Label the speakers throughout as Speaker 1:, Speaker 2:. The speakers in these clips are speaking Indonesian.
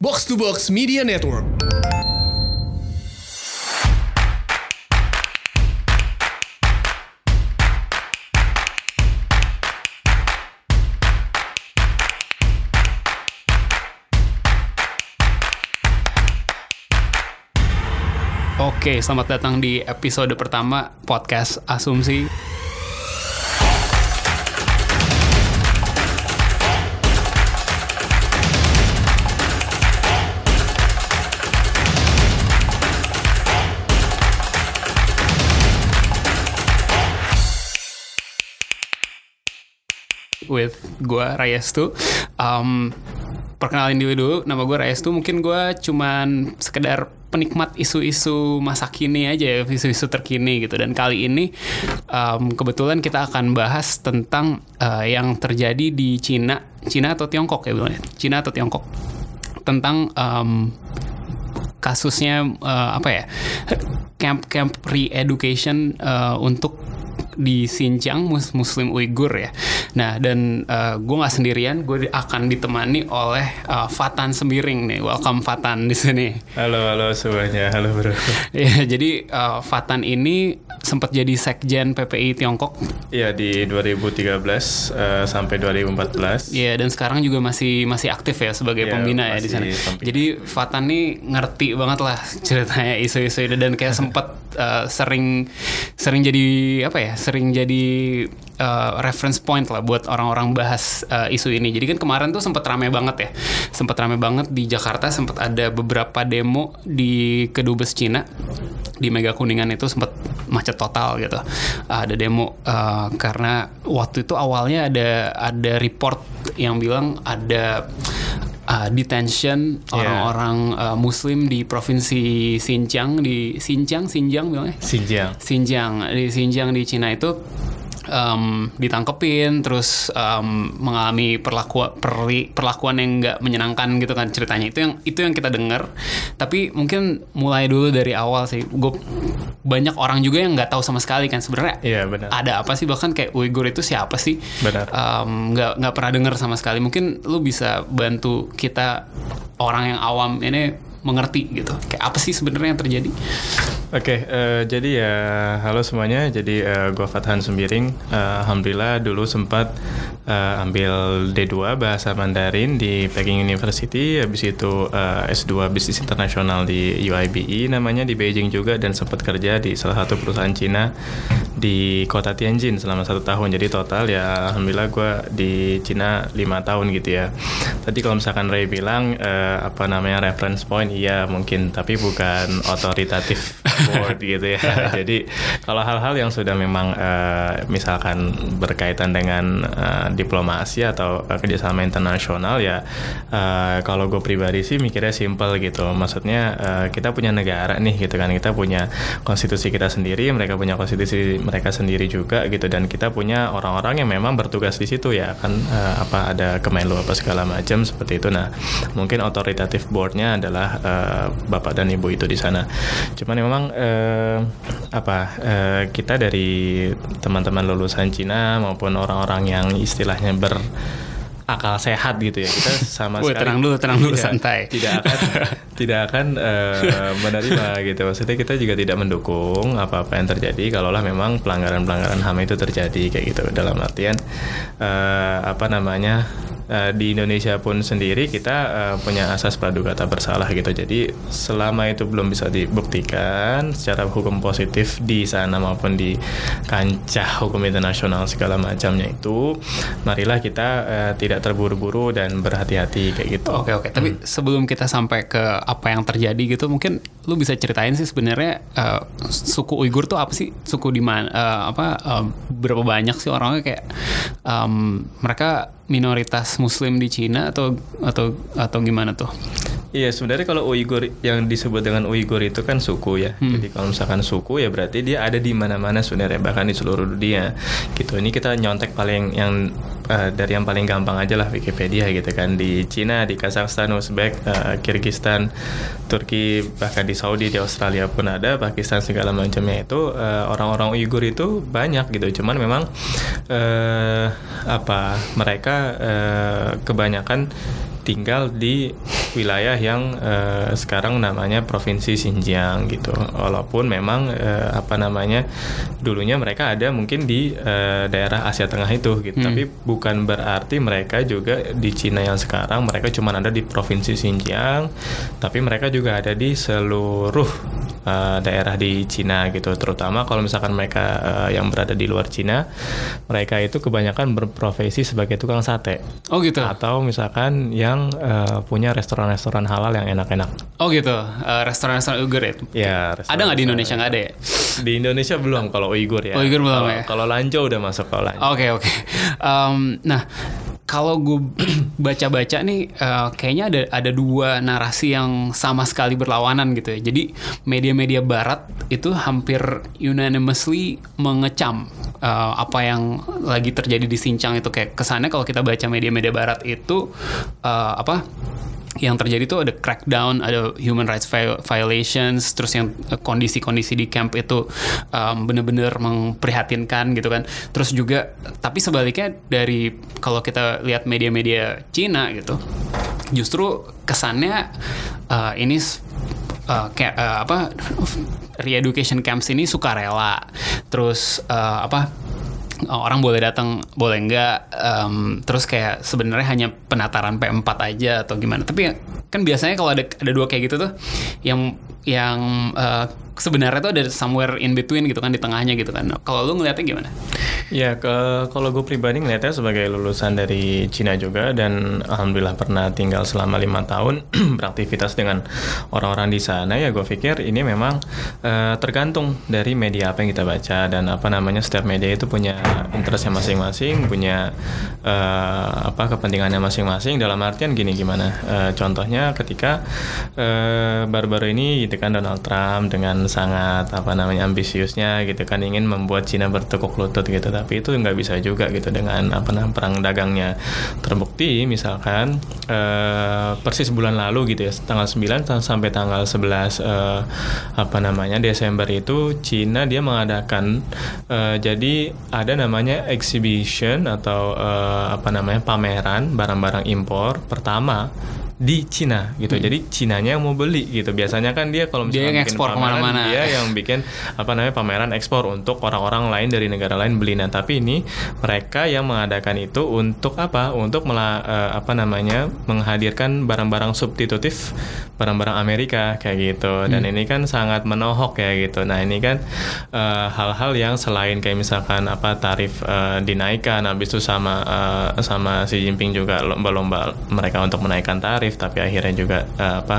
Speaker 1: Box to Box Media Network.
Speaker 2: Oke, selamat datang di episode pertama podcast Asumsi. With gue Rayestu. Um, perkenalin diri dulu, nama gue Rayestu. Mungkin gue cuman sekedar penikmat isu-isu masa kini aja ya, isu-isu terkini gitu. Dan kali ini um, kebetulan kita akan bahas tentang uh, yang terjadi di Cina, Cina atau Tiongkok ya bilangnya, Cina atau Tiongkok tentang um, kasusnya uh, apa ya camp-camp re-education uh, untuk di Xinjiang mus Muslim Uighur ya. Nah dan uh, gue nggak sendirian, gue akan ditemani oleh uh, Fatan Sembiring nih. Welcome Fatan di sini.
Speaker 3: Halo halo semuanya, halo bro.
Speaker 2: ya jadi uh, Fatan ini sempat jadi sekjen PPI Tiongkok.
Speaker 3: Iya di 2013 uh, sampai 2014.
Speaker 2: Iya dan sekarang juga masih masih aktif ya sebagai
Speaker 3: Iya,
Speaker 2: pembina ya di sana. Jadi Fatan nih ngerti banget lah ceritanya isu-isu itu dan kayak sempat uh, sering sering jadi apa ya sering jadi uh, reference point lah buat orang-orang bahas uh, isu ini. Jadi kan kemarin tuh sempat rame banget ya, sempat rame banget di Jakarta, sempat ada beberapa demo di kedubes Cina di Mega Kuningan itu sempat macet total gitu. Ada demo uh, karena waktu itu awalnya ada ada report yang bilang ada uh, detention orang-orang uh, Muslim di provinsi Xinjiang di Xinjiang Xinjiang bilangnya?
Speaker 3: Xinjiang.
Speaker 2: Xinjiang. Di Xinjiang di Cina itu um, ditangkepin terus um, mengalami perlakuan perlakuan yang nggak menyenangkan gitu kan ceritanya. Itu yang itu yang kita dengar tapi mungkin mulai dulu dari awal sih. Gue banyak orang juga yang nggak tahu sama sekali kan sebenarnya
Speaker 3: Iya benar.
Speaker 2: ada apa sih. Bahkan kayak Uighur itu siapa sih?
Speaker 3: Benar.
Speaker 2: Um, nggak nggak pernah dengar sama sekali. Mungkin lu bisa bantu kita orang yang awam ini mengerti gitu kayak apa sih sebenarnya yang terjadi
Speaker 3: Oke, eh, jadi ya halo semuanya. Jadi eh, gua Fathan Sembiring. Eh, Alhamdulillah dulu sempat eh, ambil D2 bahasa Mandarin di Peking University. Habis itu eh, S2 Bisnis Internasional di UIBE namanya di Beijing juga dan sempat kerja di salah satu perusahaan Cina di kota Tianjin selama satu tahun. Jadi total ya alhamdulillah gua di Cina lima tahun gitu ya. Tadi kalau misalkan Ray bilang eh, apa namanya reference point, iya mungkin, tapi bukan otoritatif board gitu ya. Jadi kalau hal-hal yang sudah memang eh, misalkan berkaitan dengan eh, diplomasi atau eh, kerjasama internasional ya eh, kalau gue pribadi sih mikirnya simple gitu. Maksudnya eh, kita punya negara nih gitu kan, kita punya konstitusi kita sendiri, mereka punya konstitusi mereka sendiri juga gitu dan kita punya orang-orang yang memang bertugas di situ ya kan eh, apa ada Kemenlu apa segala macam seperti itu. Nah mungkin otoritatif boardnya adalah eh, bapak dan ibu itu di sana. Cuman memang eh, apa eh, kita dari teman-teman lulusan Cina maupun orang-orang yang istilahnya ber akal sehat gitu ya kita sama
Speaker 2: Woi,
Speaker 3: sekali
Speaker 2: tenang dulu, tenang dulu,
Speaker 3: tidak-
Speaker 2: santai.
Speaker 3: tidak akan tidak akan eh, menerima gitu maksudnya kita juga tidak mendukung apa-apa yang terjadi kalaulah memang pelanggaran-pelanggaran HAM itu terjadi kayak gitu dalam artian eh, apa namanya eh, di Indonesia pun sendiri kita eh, punya asas praduga tak bersalah gitu jadi selama itu belum bisa dibuktikan secara hukum positif di sana maupun di kancah hukum internasional segala macamnya itu marilah kita eh, tidak terburu-buru dan berhati-hati kayak gitu
Speaker 2: Oke oke, tapi sebelum kita sampai ke apa yang terjadi gitu, mungkin lu bisa ceritain sih sebenarnya eh, suku Uighur tuh apa sih? Suku di mana? eh, apa? eh, berapa banyak sih orangnya kayak em, mereka minoritas Muslim di Cina atau atau atau gimana tuh?
Speaker 3: Iya sebenarnya kalau Uighur yang disebut dengan Uighur itu kan suku ya. Jadi kalau misalkan suku ya berarti dia ada di mana-mana sebenarnya bahkan di seluruh dunia. Gitu. Ini kita nyontek paling yang eh, dari yang paling gampang aja lah Wikipedia gitu kan di Cina, di Kazakhstan, Uzbek, eh, Kyrgyzstan, Turki, bahkan di Saudi, di Australia pun ada, Pakistan segala macamnya itu eh, orang-orang Uighur itu banyak gitu. Cuman memang eh, apa mereka eh, kebanyakan tinggal di wilayah yang uh, sekarang namanya provinsi Xinjiang gitu. Walaupun memang uh, apa namanya dulunya mereka ada mungkin di uh, daerah Asia Tengah itu gitu. Hmm. Tapi bukan berarti mereka juga di Cina yang sekarang mereka cuma ada di provinsi Xinjiang, tapi mereka juga ada di seluruh uh, daerah di Cina gitu. Terutama kalau misalkan mereka uh, yang berada di luar Cina mereka itu kebanyakan berprofesi sebagai tukang sate.
Speaker 2: Oh gitu.
Speaker 3: Atau misalkan yang uh, punya restoran-restoran halal yang enak-enak.
Speaker 2: Oh gitu. Uh, restoran-restoran Uyghur ya?
Speaker 3: Ya
Speaker 2: ada nggak di Indonesia nggak ada ya?
Speaker 3: Di Indonesia belum kalau Uyghur ya.
Speaker 2: Uyghur belum ya?
Speaker 3: kalau Lanjo udah masuk kalau Lanjo
Speaker 2: oke okay, oke. Okay. um, nah kalau gue baca-baca nih uh, kayaknya ada ada dua narasi yang sama sekali berlawanan gitu ya. Jadi media-media barat itu hampir unanimously mengecam uh, apa yang lagi terjadi di Sincang itu kayak kesannya kalau kita baca media-media barat itu uh, apa yang terjadi itu ada crackdown, ada human rights violations, terus yang eh, kondisi-kondisi di camp itu um, bener-bener memprihatinkan gitu kan. Terus juga, tapi sebaliknya dari kalau kita lihat media-media Cina gitu, justru kesannya uh, ini uh, kayak uh, apa re-education camps ini sukarela, terus uh, apa orang boleh datang boleh enggak um, terus kayak sebenarnya hanya penataran P4 aja atau gimana. Tapi kan biasanya kalau ada ada dua kayak gitu tuh yang yang uh, sebenarnya tuh ada somewhere in between gitu kan di tengahnya gitu kan. Kalau lu ngeliatnya gimana?
Speaker 3: Ya, ke kalau gue pribadi ngeliatnya sebagai lulusan dari Cina juga dan alhamdulillah pernah tinggal selama lima tahun beraktivitas dengan orang-orang di sana ya gue pikir ini memang uh, tergantung dari media apa yang kita baca dan apa namanya setiap media itu punya interestnya masing-masing, punya uh, apa kepentingannya masing-masing dalam artian gini gimana? Uh, contohnya ketika baru-baru uh, ini gitu kan Donald Trump dengan sangat apa namanya ambisiusnya gitu kan ingin membuat Cina bertekuk lutut gitu. Tapi itu nggak bisa juga gitu dengan apa namanya perang dagangnya. Terbukti misalkan eh, persis bulan lalu gitu ya tanggal 9 sampai tanggal 11 eh, apa namanya Desember itu Cina dia mengadakan eh, jadi ada namanya exhibition atau apa namanya pameran barang-barang impor pertama di Cina gitu. Hmm. Jadi Cinanya yang mau beli gitu. Biasanya kan dia kalau
Speaker 2: misalnya dia yang ekspor ke mana-mana.
Speaker 3: Dia yang bikin apa namanya pameran ekspor untuk orang-orang lain dari negara lain beli. Nah tapi ini mereka yang mengadakan itu untuk apa? Untuk mela, uh, apa namanya menghadirkan barang-barang substitutif barang-barang Amerika kayak gitu. Dan hmm. ini kan sangat menohok ya gitu. Nah ini kan eh, hal-hal uh, yang selain kayak misalkan apa tarif uh, dinaikkan, habis itu sama uh, sama Xi Jinping juga lomba-lomba mereka untuk menaikkan tarif tarif tapi akhirnya juga uh, apa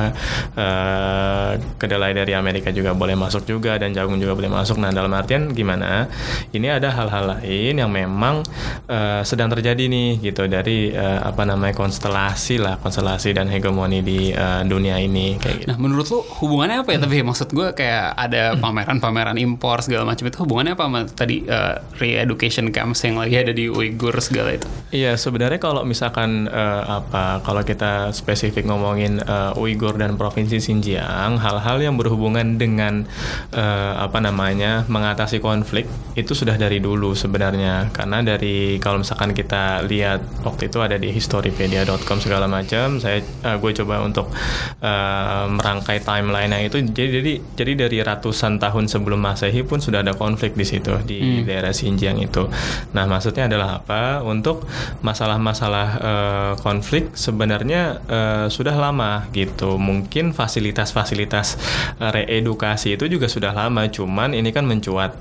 Speaker 3: uh, kedelai dari Amerika juga boleh masuk juga dan jagung juga boleh masuk. Nah dalam artian gimana? Ini ada hal-hal lain yang memang uh, sedang terjadi nih gitu dari uh, apa namanya konstelasi lah konstelasi dan hegemoni di uh, dunia ini kayak gitu.
Speaker 2: Nah menurut lu hubungannya apa ya? Hmm. Tapi maksud gue kayak ada pameran-pameran impor segala macam itu hubungannya apa sama tadi uh, re-education camps yang lagi ada di Uyghur segala itu?
Speaker 3: Iya sebenarnya kalau misalkan uh, apa kalau kita spesifik spesifik ngomongin uh, Uighur dan provinsi Xinjiang, hal-hal yang berhubungan dengan uh, apa namanya mengatasi konflik itu sudah dari dulu sebenarnya. Karena dari kalau misalkan kita lihat waktu itu ada di historypedia.com segala macam, saya uh, gue coba untuk uh, merangkai timeline itu. Jadi jadi jadi dari ratusan tahun sebelum Masehi pun sudah ada konflik di situ di hmm. daerah Xinjiang itu. Nah maksudnya adalah apa? Untuk masalah-masalah uh, konflik sebenarnya uh, Eh, sudah lama gitu. Mungkin fasilitas-fasilitas uh, reedukasi itu juga sudah lama, cuman ini kan mencuat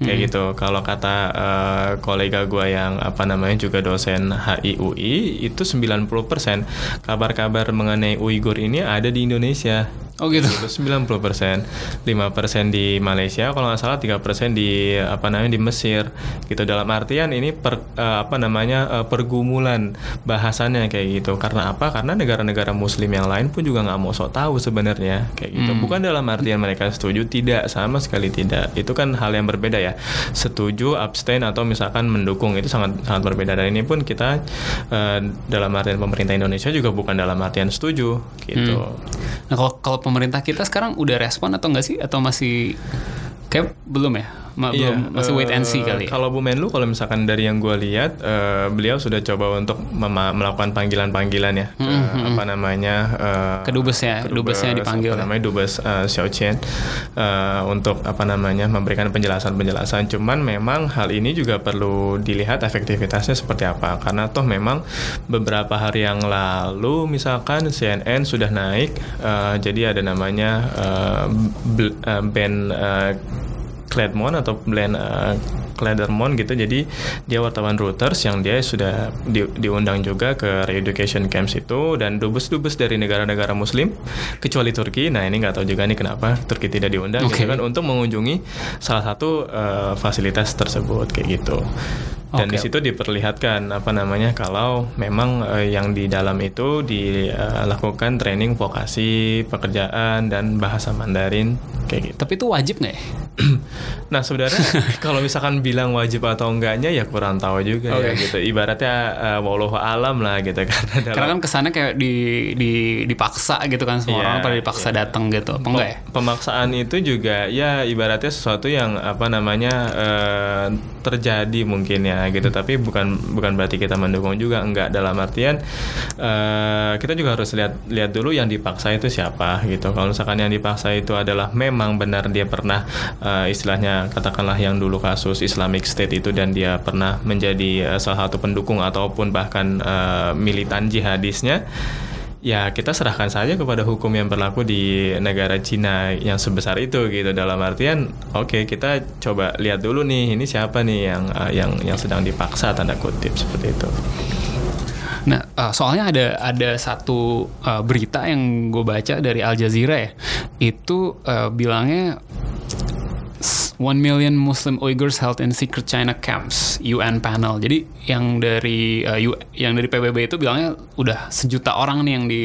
Speaker 3: kayak hmm. gitu. Kalau kata uh, kolega gue yang apa namanya juga dosen HIUI itu 90% kabar-kabar mengenai Uighur ini ada di Indonesia
Speaker 2: Oh gitu.
Speaker 3: Itu 90 persen, 5 persen di Malaysia, kalau nggak salah 3 persen di apa namanya di Mesir. Gitu dalam artian ini per, uh, apa namanya uh, pergumulan bahasannya kayak gitu. Karena apa? Karena negara-negara Muslim yang lain pun juga nggak mau sok tahu sebenarnya kayak gitu. Hmm. Bukan dalam artian mereka setuju, tidak sama sekali tidak. Itu kan hal yang berbeda ya. Setuju, abstain atau misalkan mendukung itu sangat sangat berbeda. Dan ini pun kita uh, dalam artian pemerintah Indonesia juga bukan dalam artian setuju gitu. Hmm.
Speaker 2: Nah kalau kalau pemerintah kita sekarang udah respon atau enggak sih? Atau masih kayak belum ya Ma-
Speaker 3: Iya,
Speaker 2: belum masih wait and see
Speaker 3: eh,
Speaker 2: kali ya?
Speaker 3: Kalau Bu Menlu, kalau misalkan dari yang gue lihat, eh, beliau sudah coba untuk melakukan panggilan-panggilan ya, ke, apa namanya, eh,
Speaker 2: Ke dubes ya,
Speaker 3: ke
Speaker 2: dubesnya dipanggil
Speaker 3: apa
Speaker 2: ya.
Speaker 3: namanya dubes eh, Xiao Qian eh, untuk apa namanya memberikan penjelasan-penjelasan. Cuman memang hal ini juga perlu dilihat efektivitasnya seperti apa, karena toh memang beberapa hari yang lalu, misalkan CNN sudah naik, eh, jadi ada namanya eh, band eh, Cledmon atau Glenn uh, Cledermon gitu. Jadi dia wartawan Reuters yang dia sudah di- diundang juga ke re-education camps itu dan dubes-dubes dari negara-negara muslim kecuali Turki. Nah ini nggak tahu juga nih kenapa Turki tidak diundang
Speaker 2: Oke.
Speaker 3: gitu kan untuk mengunjungi salah satu uh, fasilitas tersebut kayak gitu dan
Speaker 2: Oke.
Speaker 3: di situ diperlihatkan apa namanya kalau memang eh, yang di dalam itu dilakukan training vokasi pekerjaan dan bahasa Mandarin kayak gitu
Speaker 2: Tapi itu wajib nggak ya?
Speaker 3: Nah sebenarnya kalau misalkan bilang wajib atau enggaknya ya kurang tahu juga ya
Speaker 2: Oke.
Speaker 3: gitu. Ibaratnya uh, wallahu alam lah gitu karena dalam
Speaker 2: Karena kan kesannya kayak di, di dipaksa gitu kan semua
Speaker 3: Iya,
Speaker 2: orang pada dipaksa datang gitu. Apa enggak ya?
Speaker 3: pemaksaan itu juga ya ibaratnya sesuatu yang apa namanya eh, terjadi mungkin ya gitu. Tapi bukan bukan berarti kita mendukung juga enggak dalam artian eh, kita juga harus lihat lihat dulu yang dipaksa itu siapa gitu. Kalau misalkan yang dipaksa itu adalah memang benar dia pernah eh, istilahnya katakanlah yang dulu kasus Islamic State itu dan dia pernah menjadi eh, salah satu pendukung ataupun bahkan eh, militan jihadisnya ya kita serahkan saja kepada hukum yang berlaku di negara Cina yang sebesar itu gitu dalam artian oke kita coba lihat dulu nih ini siapa nih yang eh, yang yang sedang dipaksa tanda kutip seperti itu
Speaker 2: Nah, uh, soalnya ada ada satu uh, berita yang gue baca dari Al Jazeera ya. Itu uh, bilangnya 1 million Muslim Uyghurs held in secret China camps UN panel. Jadi yang dari uh, yang dari PBB itu bilangnya udah sejuta orang nih yang di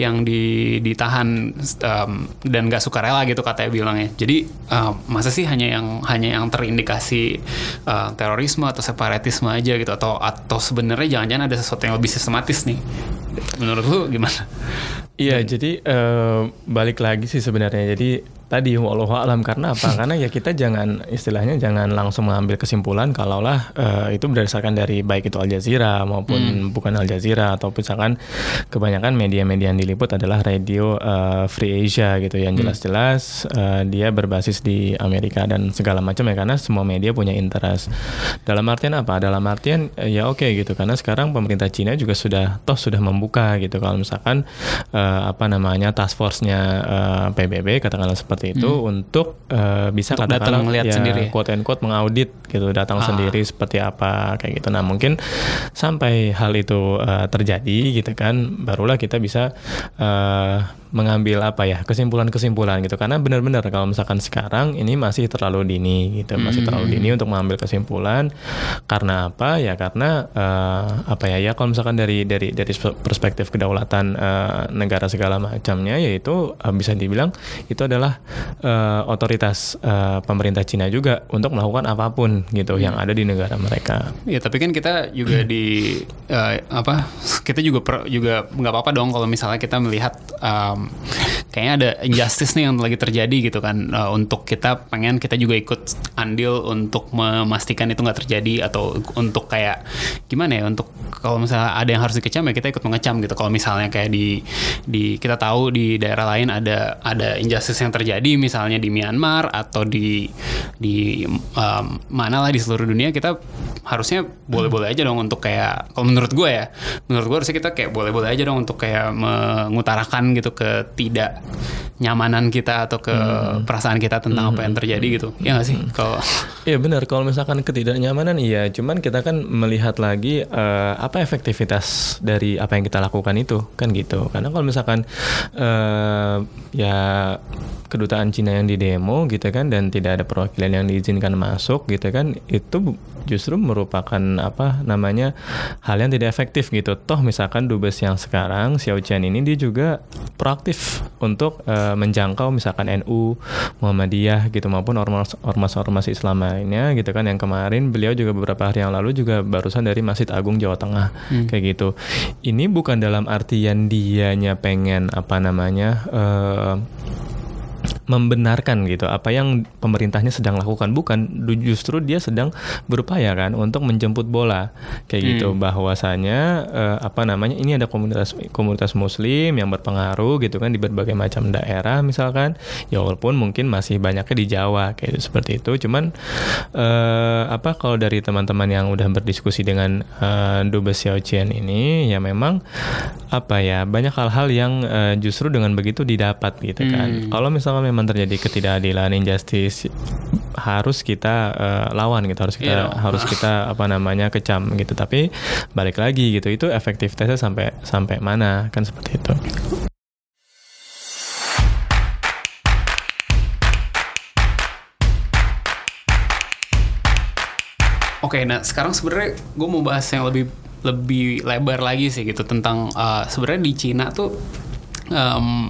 Speaker 2: yang di ditahan um, dan gak suka rela gitu katanya bilangnya. Jadi uh, masa sih hanya yang hanya yang terindikasi uh, terorisme atau separatisme aja gitu atau atau sebenarnya jangan-jangan ada sesuatu yang lebih sistematis nih. Menurut lu gimana?
Speaker 3: Iya, jadi eh, balik lagi sih sebenarnya. Jadi tadi wallahu alam karena apa? karena ya kita jangan istilahnya jangan langsung mengambil kesimpulan kalaulah eh, itu berdasarkan dari baik itu Al Jazeera maupun bukan Al Jazeera atau misalkan kebanyakan media-media yang diliput adalah radio eh, Free Asia gitu yang jelas-jelas eh, dia berbasis di Amerika dan segala macam ya karena semua media punya interest. Dalam artian apa? Dalam artian ya oke gitu karena sekarang pemerintah Cina juga sudah toh sudah membuka gitu kalau misalkan eh, apa namanya task force-nya eh, PBB katakanlah seperti itu untuk eh, bisa
Speaker 2: Untuk
Speaker 3: katakanlah
Speaker 2: datang
Speaker 3: ya,
Speaker 2: sendiri
Speaker 3: quote and quote mengaudit gitu datang
Speaker 2: Ah.
Speaker 3: sendiri seperti apa kayak gitu. Nah mungkin sampai hal itu eh, terjadi gitu kan barulah kita bisa eh, mengambil apa ya kesimpulan-kesimpulan gitu. Karena benar-benar kalau misalkan sekarang ini masih terlalu dini gitu masih terlalu dini untuk mengambil kesimpulan. Karena apa? Ya karena eh, apa ya ya kalau misalkan dari dari dari perspektif kedaulatan eh, negara segala macamnya yaitu eh, bisa dibilang itu adalah eh, otoritas eh, pemerintah Cina juga untuk melakukan apa pun gitu yang ada di negara mereka.
Speaker 2: Ya tapi kan kita juga di eh, apa kita juga per- juga nggak apa-apa dong kalau misalnya kita melihat um, kayaknya ada injustice nih yang lagi terjadi gitu kan Eh, untuk kita pengen kita juga ikut andil untuk memastikan itu nggak terjadi atau untuk kayak gimana ya untuk kalau misalnya ada yang harus dikecam ya kita ikut mengecam gitu kalau misalnya kayak di di kita tahu di daerah lain ada ada injustice yang terjadi misalnya di Myanmar atau di di um, mana lah di seluruh dunia kita harusnya boleh-boleh aja dong untuk kayak kalau menurut gue ya menurut gue harusnya kita kayak boleh-boleh aja dong untuk kayak mengutarakan gitu ke tidak nyamanan kita atau ke perasaan kita tentang apa yang terjadi gitu. Ya nggak sih? Kalau
Speaker 3: Iya benar. Kalau misalkan ketidaknyamanan iya. Cuman kita kan melihat lagi eh, apa efektivitas dari apa yang kita lakukan itu kan gitu. Karena kalau misalkan eh, ya kedutaan Cina yang di demo gitu kan dan tidak ada perwakilan yang diizinkan masuk gitu kan itu justru merupakan apa namanya hal yang tidak efektif gitu. Toh misalkan dubes yang sekarang Xiao Qian ini dia juga proaktif untuk eh, menjangkau misalkan NU Muhammadiyah gitu maupun ormas ormas ormas Islam lainnya gitu kan. Yang kemarin beliau juga beberapa hari yang lalu juga barusan dari Masjid Agung Jawa Tengah kayak gitu. Ini bukan dalam artian dianya pengen apa namanya eh, membenarkan gitu apa yang pemerintahnya sedang lakukan. Bukan justru dia sedang berupaya kan untuk menjemput bola. Kayak gitu. Bahwasanya eh, apa namanya ini ada komunitas komunitas muslim yang berpengaruh gitu kan di berbagai macam daerah misalkan. Ya walaupun mungkin masih banyaknya di Jawa kayak gitu, seperti itu. Cuman eh, apa kalau dari teman-teman yang udah berdiskusi dengan eh, Dubes Xiaoqian ini ya memang apa ya banyak hal-hal yang eh, justru dengan begitu didapat gitu kan. Kalau misalnya memang terjadi ketidakadilan injustice harus kita eh, lawan gitu harus kita
Speaker 2: dong.
Speaker 3: harus kita apa namanya kecam gitu. Tapi balik lagi gitu itu efektivitasnya sampai sampai mana? Kan seperti itu.
Speaker 2: Oke, nah sekarang sebenarnya gue mau bahas yang lebih lebih lebar lagi sih gitu tentang uh, sebenarnya di Cina tuh em,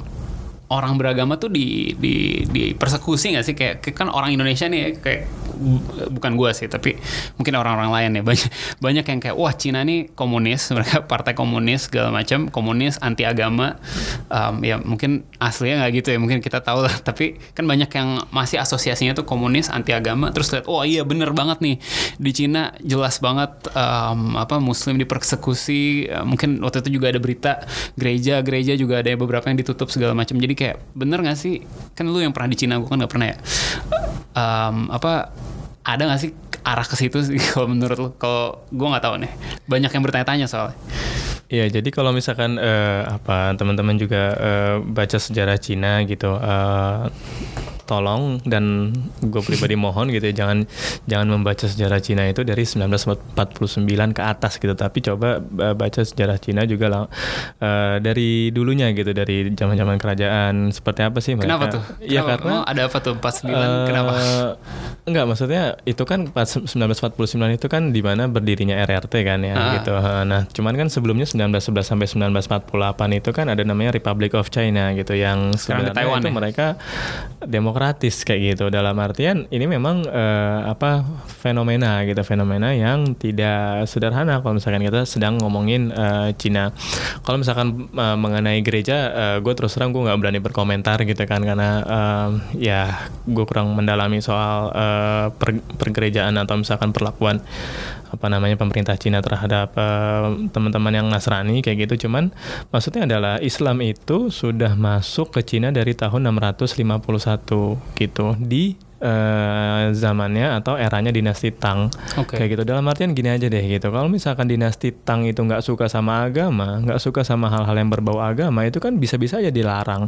Speaker 2: orang beragama tuh di di di persekusi nggak sih? Kayak kan orang Indonesia nih ya, kayak bukan gue sih tapi mungkin orang-orang lain ya. Banyak banyak yang kayak wah Cina nih komunis mereka partai komunis segala macam komunis anti agama Em, ya mungkin aslinya nggak gitu ya mungkin kita tahu lah. Tapi kan banyak yang masih asosiasinya tuh komunis anti agama terus lihat oh iya bener banget nih. Di Cina jelas banget em, apa Muslim dipersekusi. Mungkin waktu itu juga ada berita gereja gereja juga ada beberapa yang ditutup segala macam. Jadi kayak bener nggak sih? Kan lu yang pernah di Cina gue kan nggak pernah ya. Em, apa ada nggak sih arah ke situ sih kalau menurut lu kalau gue nggak tahu nih. Banyak yang bertanya-tanya soalnya.
Speaker 3: Iya, jadi kalau misalkan eh, apa teman-teman juga eh, baca sejarah Cina gitu, eh, tolong dan gue pribadi mohon gitu ya jangan jangan membaca sejarah Cina itu dari 1949 ke atas gitu, tapi coba baca sejarah Cina juga lah eh, dari dulunya gitu, dari zaman-zaman kerajaan seperti apa sih mereka?
Speaker 2: kenapa tuh
Speaker 3: Iya
Speaker 2: Kenapa?
Speaker 3: karena
Speaker 2: Oh, ada apa tuh 49
Speaker 3: Eh,
Speaker 2: kenapa
Speaker 3: Enggak, maksudnya itu kan pas 1949 itu kan di mana berdirinya RRT kan ya
Speaker 2: Ah.
Speaker 3: gitu. Nah, cuman kan sebelumnya 1911 sampai 1948 itu kan ada namanya Republic of China gitu yang
Speaker 2: Sekarang di Taiwan
Speaker 3: itu
Speaker 2: ya?
Speaker 3: mereka demokratis kayak gitu. Dalam artian ini memang eh, apa fenomena gitu, fenomena yang tidak sederhana kalau misalkan kita sedang ngomongin eh, Cina. Kalau misalkan eh, mengenai gereja, gue terus terang gue nggak berani berkomentar gitu kan karena eh, ya gue kurang mendalami soal eh, per- pergerejaan atau misalkan perlakuan apa namanya pemerintah Cina terhadap eh, teman-teman yang Nasrani kayak gitu. Cuman maksudnya adalah Islam itu sudah masuk ke Cina dari tahun 651 gitu. Di eh, zamannya atau eranya dinasti Tang.
Speaker 2: Oke.
Speaker 3: kayak gitu. Dalam artian gini aja deh gitu. Kalau misalkan dinasti Tang itu nggak suka sama agama nggak suka sama hal-hal yang berbau agama itu kan bisa-bisa aja dilarang.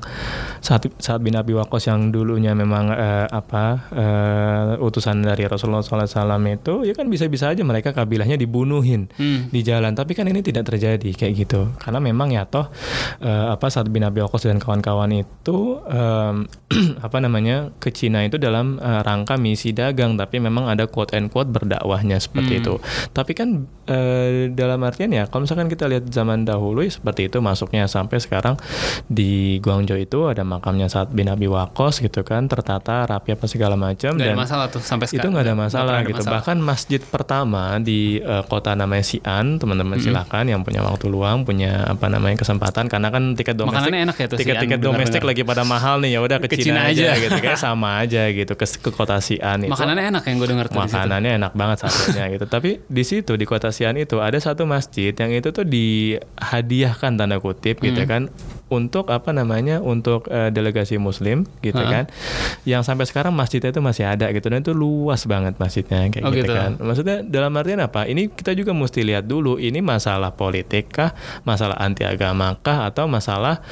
Speaker 3: Saat saat bin Abi Waqqas yang dulunya memang eh, apa eh, utusan dari Rasulullah SAW itu ya kan bisa-bisa aja mereka kabilahnya dibunuhin
Speaker 2: Hmm.
Speaker 3: di jalan. Tapi kan ini tidak terjadi kayak gitu. Karena memang ya toh eh, apa saat bin Abi Waqqas dan kawan-kawan itu em, apa namanya ke Cina itu dalam eh, rangka misi dagang tapi memang ada quote and quote berdakwahnya seperti itu tapi kan eh, dalam artian ya kalau misalkan kita lihat zaman dahulu ya seperti itu masuknya sampai sekarang di Guangzhou itu ada makamnya saat bin Abi Waqqas gitu kan tertata rapi apa segala macam
Speaker 2: ada
Speaker 3: dan
Speaker 2: masalah tuh sampai
Speaker 3: itu
Speaker 2: sekarang
Speaker 3: nggak ada masalah
Speaker 2: ada
Speaker 3: gitu.
Speaker 2: masalah.
Speaker 3: Bahkan masjid pertama di eh, kota namanya Xi'an, teman-teman silakan yang punya waktu luang, punya apa namanya kesempatan karena kan tiket domestik
Speaker 2: Makanannya enak ya tuh
Speaker 3: tiket-tiket
Speaker 2: Xi'an,
Speaker 3: domestik
Speaker 2: dengar-dengar.
Speaker 3: lagi pada mahal nih ya udah ke,
Speaker 2: Ke
Speaker 3: Cina,
Speaker 2: Cina
Speaker 3: aja,
Speaker 2: aja.
Speaker 3: gitu kayak sama aja gitu ke, ke kota Xi'an itu.
Speaker 2: makanannya enak yang gue dengar tuh.
Speaker 3: Makanannya enak banget satunya gitu. Tapi di situ di kota Xi'an itu ada satu masjid yang itu tuh dihadiahkan tanda kutip gitu
Speaker 2: Hmm.
Speaker 3: kan untuk apa namanya untuk eh, delegasi muslim gitu
Speaker 2: Heeh.
Speaker 3: kan. Yang sampai sekarang masjidnya itu masih ada gitu dan itu luas banget masjidnya kayak
Speaker 2: Oh,
Speaker 3: gitu,
Speaker 2: gitu.
Speaker 3: kan. Maksudnya dalam artian apa? Ini kita juga mesti lihat dulu ini masalah politik kah, masalah anti agama kah atau masalah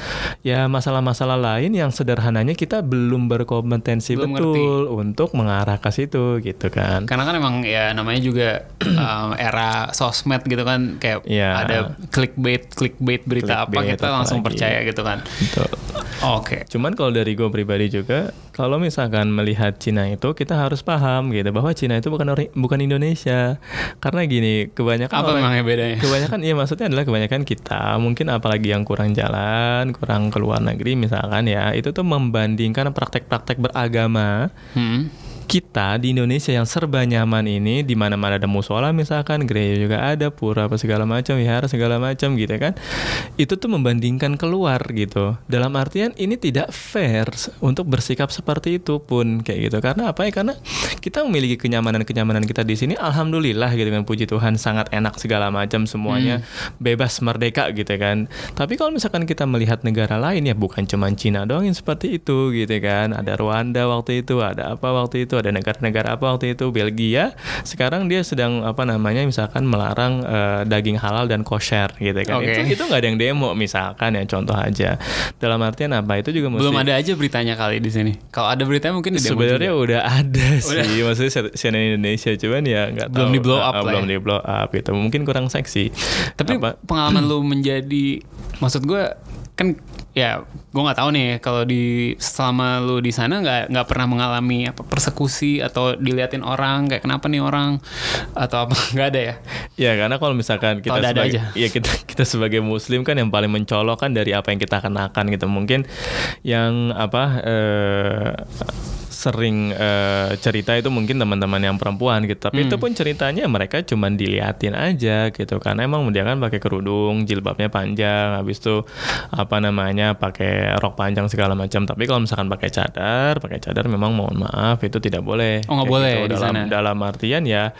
Speaker 3: ya masalah-masalah lain yang sederhananya kita belum berkompetensi
Speaker 2: Belum
Speaker 3: betul untuk mengarah ke situ gitu kan.
Speaker 2: Karena kan emang ya namanya juga um, era sosmed gitu kan kayak
Speaker 3: Iya.
Speaker 2: ada clickbait clickbait berita apa
Speaker 3: Clickbait
Speaker 2: kita langsung
Speaker 3: apalagi.
Speaker 2: percaya gitu kan.
Speaker 3: Betul.
Speaker 2: Oke.
Speaker 3: Cuman kalau dari gue pribadi juga, kalau misalkan melihat Cina itu kita harus paham gitu bahwa Cina itu bukan ori- bukan Indonesia. Karena gini, kebanyakan
Speaker 2: Apa
Speaker 3: orang-
Speaker 2: bedanya?
Speaker 3: Kebanyakan iya maksudnya adalah kebanyakan kita mungkin apalagi yang kurang jalan, kurang keluar negeri misalkan ya, itu tuh membandingkan praktek-praktek beragama
Speaker 2: Hmm.
Speaker 3: Kita di Indonesia yang serba nyaman ini di mana-mana ada musola misalkan gereja juga ada pura apa segala macam wihara segala macam gitu kan itu tuh membandingkan keluar gitu. Dalam artian ini tidak fair untuk bersikap seperti itu pun kayak gitu. Karena apa ya? Karena kita memiliki kenyamanan-kenyamanan kita di sini alhamdulillah gitu kan puji Tuhan sangat enak segala macam semuanya bebas merdeka gitu kan. Tapi kalau misalkan kita melihat negara lain ya bukan cuma Cina doang yang seperti itu gitu kan. Ada Rwanda waktu itu ada apa waktu itu ada negara-negara apa waktu itu? Belgia. Sekarang dia sedang apa namanya misalkan melarang eh, daging halal dan kosher gitu kan.
Speaker 2: Oke.
Speaker 3: itu itu nggak ada yang demo misalkan ya contoh aja. Dalam artian apa? Itu juga mesti
Speaker 2: Belum ada aja beritanya kali di sini. Kalau ada beritanya mungkin di
Speaker 3: Sebenarnya udah ada sih, maksudnya CNN Indonesia cuman ya nggak
Speaker 2: Belum
Speaker 3: tahu.
Speaker 2: di-blow up
Speaker 3: Ah,
Speaker 2: lah
Speaker 3: belum
Speaker 2: ya.
Speaker 3: di blow up gitu, mungkin kurang seksi.
Speaker 2: Tapi
Speaker 3: Apa-
Speaker 2: pengalaman lu menjadi maksud gue kan ya gue nggak tahu nih kalau di selama lu di sana nggak nggak pernah mengalami apa persekusi atau diliatin orang kayak kenapa nih orang atau apa nggak ada ya
Speaker 3: Ya karena kalau misalkan kita sebagai
Speaker 2: aja.
Speaker 3: ya kita kita sebagai muslim kan yang paling mencolok kan dari apa yang kita kenakan gitu. Mungkin yang apa eh, sering eh, cerita itu mungkin teman-teman yang perempuan gitu. Tapi
Speaker 2: Hmm.
Speaker 3: itu pun ceritanya mereka cuman diliatin aja gitu. Karena emang dia kan pakai kerudung, jilbabnya panjang, habis itu apa namanya pakai rok panjang segala macam. Tapi kalau misalkan pakai cadar, pakai cadar memang mohon maaf itu tidak boleh.
Speaker 2: Oh, nggak boleh
Speaker 3: gitu. dalam
Speaker 2: sana.
Speaker 3: dalam artian ya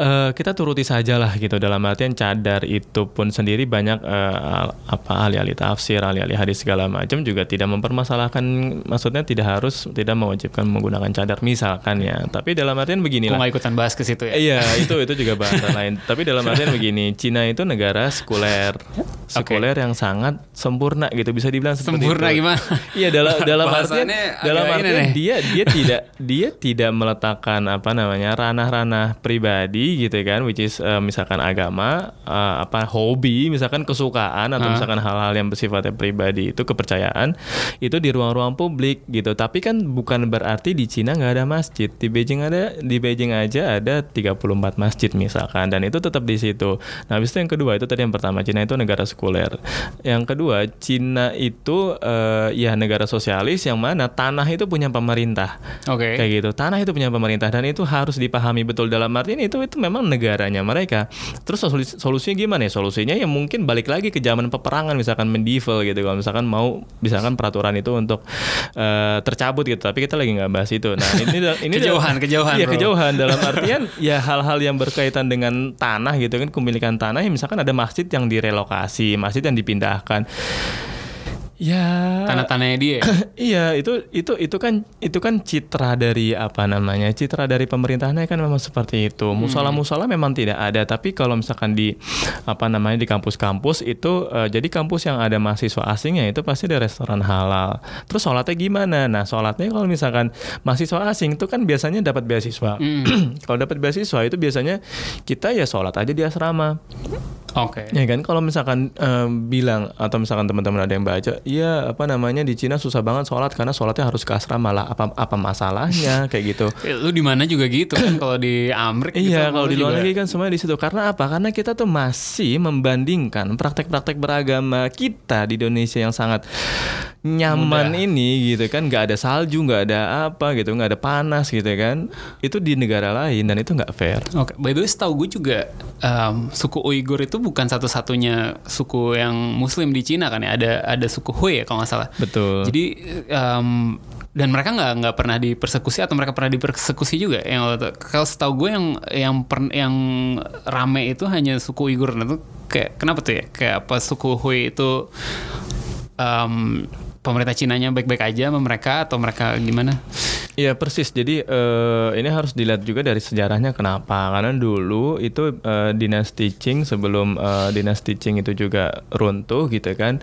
Speaker 3: eh, kita turuti saja lah gitu. Dalam artian cadar itu pun sendiri banyak al- apa ahli-ahli tafsir ahli-ahli hadis segala macam juga tidak mempermasalahkan maksudnya tidak harus tidak mewajibkan menggunakan cadar misalkan ya. Tapi dalam artian begini lah.
Speaker 2: ikutan bahas ke situ ya.
Speaker 3: Iya itu itu juga bahasa lain. Tapi dalam artian begini, Cina itu negara sekuler, sekuler yang sangat sempurna gitu bisa dibilang seperti
Speaker 2: Sempurna
Speaker 3: itu.
Speaker 2: gimana?
Speaker 3: Iya dalam dalam artian dalam artian dia dia tidak dia tidak meletakkan apa namanya ranah-ranah pribadi gitu kan, which is eh, misalkan agama, eh, apa hobi, misalkan kesukaan atau
Speaker 2: Ah.
Speaker 3: misalkan hal-hal yang bersifatnya pribadi itu kepercayaan itu di ruang-ruang publik gitu. Tapi kan bukan berarti di Cina nggak ada masjid. Di Beijing ada di Beijing aja ada 34 masjid misalkan dan itu tetap di situ. Nah, habis itu yang kedua itu tadi yang pertama Cina itu negara sekuler. Yang kedua Cina itu eh, ya negara sosialis yang mana tanah itu punya pemerintah.
Speaker 2: oke
Speaker 3: Kayak gitu. Tanah itu punya pemerintah dan itu harus dipahami betul dalam artian itu itu memang negaranya mereka. Terus solusi- solusinya gimana ya? Solusinya ya mungkin balik lagi ke zaman peperangan misalkan medieval gitu. Kalau misalkan mau misalkan peraturan itu untuk eh, tercabut gitu. Tapi kita lagi nggak bahas itu. Nah, ini ini
Speaker 2: Kejauhan, kejauhan,
Speaker 3: Iya,
Speaker 2: bro.
Speaker 3: kejauhan dalam artian ya hal-hal yang berkaitan dengan tanah gitu kan kepemilikan tanah ya misalkan ada masjid yang direlokasi, masjid yang dipindahkan. Ya.
Speaker 2: Tanah-tanahnya dia ya?
Speaker 3: iya itu itu itu kan itu kan citra dari apa namanya citra dari pemerintahnya kan memang seperti itu. Musola musola memang tidak ada tapi kalau misalkan di apa namanya di kampus-kampus itu eh, jadi kampus yang ada mahasiswa asingnya itu pasti ada restoran halal. Terus sholatnya gimana? Nah sholatnya kalau misalkan mahasiswa asing itu kan biasanya dapat beasiswa. Kalau dapat beasiswa itu biasanya kita ya sholat aja di asrama.
Speaker 2: Oke.
Speaker 3: Ya kan? Kalau misalkan eh, bilang atau misalkan teman-teman ada yang baca, iya apa namanya di Cina susah banget sholat karena sholatnya harus ke asrama lah. Apa apa masalahnya kayak gitu.
Speaker 2: Eh, lu di mana juga gitu kan kalau di Amrik gitu,
Speaker 3: Iya,
Speaker 2: lu
Speaker 3: kalau di luar
Speaker 2: juga-
Speaker 3: negeri kan semuanya di situ. Karena apa? Karena kita tuh masih membandingkan praktek-praktek beragama kita di Indonesia yang sangat nyaman
Speaker 2: Mudah.
Speaker 3: ini gitu kan, nggak ada salju, nggak ada apa gitu, nggak ada panas gitu kan. Itu di negara lain dan itu nggak fair.
Speaker 2: Oke, by the way, setahu gue juga em, suku Uighur itu bukan satu-satunya suku yang Muslim di Cina kan ya. Ada ada suku Hui ya kalau nggak salah.
Speaker 3: Betul.
Speaker 2: Jadi em, dan mereka nggak nggak pernah dipersekusi atau mereka pernah dipersekusi juga. Yang kalau setahu gue yang yang per- yang rame itu hanya suku Uighur. Nah, itu kayak kenapa tuh ya? Kayak apa suku Hui itu em, pemerintah Cinanya baik-baik aja sama mereka atau mereka gimana?
Speaker 3: Iya persis. Jadi eh, ini harus dilihat juga dari sejarahnya kenapa? Karena dulu itu eh, dinasti Qing sebelum eh, dinasti Qing itu juga runtuh gitu kan,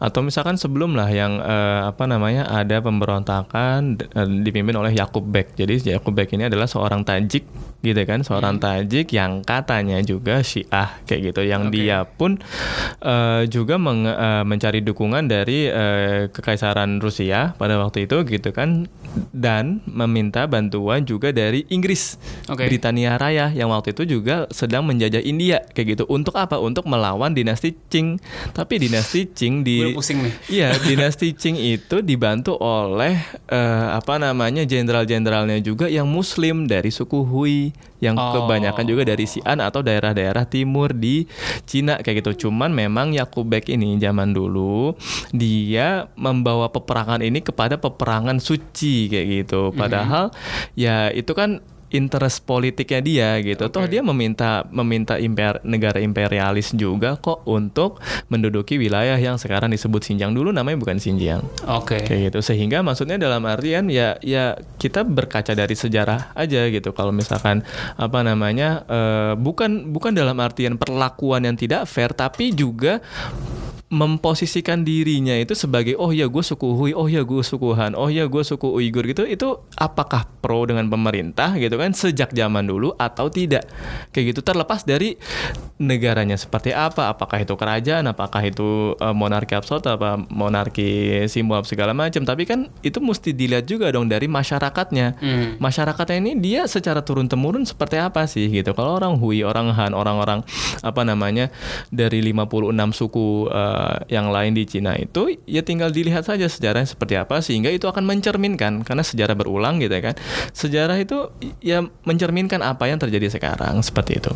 Speaker 3: atau misalkan sebelum lah yang eh, apa namanya ada pemberontakan eh, dipimpin oleh Yakub Bek. Jadi Yakub Bek ini adalah seorang Tajik gitu kan, seorang Tajik yang katanya juga Syiah kayak gitu, yang
Speaker 2: Oke.
Speaker 3: dia pun eh, juga meng- eh, mencari dukungan dari eh, kekaisaran Rusia pada waktu itu gitu kan dan meminta bantuan juga dari Inggris
Speaker 2: Oke.
Speaker 3: Britania Raya yang waktu itu juga sedang menjajah India kayak gitu untuk apa untuk melawan dinasti Qing tapi dinasti Qing di
Speaker 2: pusing nih.
Speaker 3: Iya, dinasti Qing itu dibantu oleh eh, apa namanya jenderal-jenderalnya juga yang muslim dari suku Hui yang
Speaker 2: Oh.
Speaker 3: kebanyakan juga dari Xi'an atau daerah-daerah timur di Cina kayak gitu. Cuman memang Yakubek ini zaman dulu dia membawa peperangan ini kepada peperangan suci kayak gitu. Padahal ya itu kan interest politiknya dia gitu. Toh dia meminta meminta imper, negara imperialis juga kok untuk menduduki wilayah yang sekarang disebut Xinjiang dulu namanya bukan Xinjiang.
Speaker 2: Oke.
Speaker 3: Kayak gitu. Sehingga maksudnya dalam artian ya ya kita berkaca dari sejarah aja gitu. Kalau misalkan apa namanya eh, bukan bukan dalam artian perlakuan yang tidak fair tapi juga memposisikan dirinya itu sebagai oh ya gue suku Hui, oh ya gue suku Han, oh ya gue suku Uighur gitu itu apakah pro dengan pemerintah gitu kan sejak zaman dulu atau tidak? Kayak gitu terlepas dari negaranya seperti apa apakah itu kerajaan apakah itu eh, monarki absolut apa monarki simbol segala macam. Tapi kan itu mesti dilihat juga dong dari masyarakatnya.
Speaker 2: Hmm.
Speaker 3: masyarakatnya ini dia secara turun temurun seperti apa sih gitu. Kalau orang Hui orang Han orang-orang apa namanya dari 56 suku yang lain di Cina itu ya tinggal dilihat saja sejarahnya seperti apa sehingga itu akan mencerminkan. Karena sejarah berulang gitu ya kan. Sejarah itu ya mencerminkan apa yang terjadi sekarang seperti itu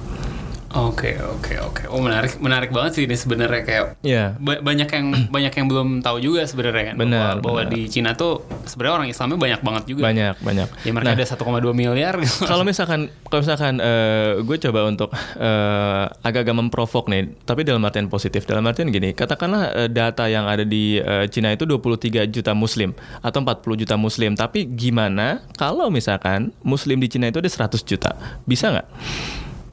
Speaker 2: Oke oke oke. Oh menarik menarik banget sih ini sebenarnya kayak
Speaker 3: ya
Speaker 2: ba- banyak yang banyak yang belum tahu juga sebenarnya kan
Speaker 3: Benar,
Speaker 2: bahwa, bahwa
Speaker 3: benar.
Speaker 2: di Cina tuh sebenarnya orang Islamnya banyak banget juga.
Speaker 3: banyak banyak
Speaker 2: Ya mereka ada 1,2 miliar.
Speaker 3: kalau misalkan kalau misalkan eh, gue coba untuk eh, agak-agak memprovok nih tapi dalam artian positif dalam artian gini katakanlah eh, data yang ada di eh, Cina itu 23 juta muslim atau 40 juta muslim tapi gimana kalau misalkan muslim di Cina itu ada 100 juta bisa nggak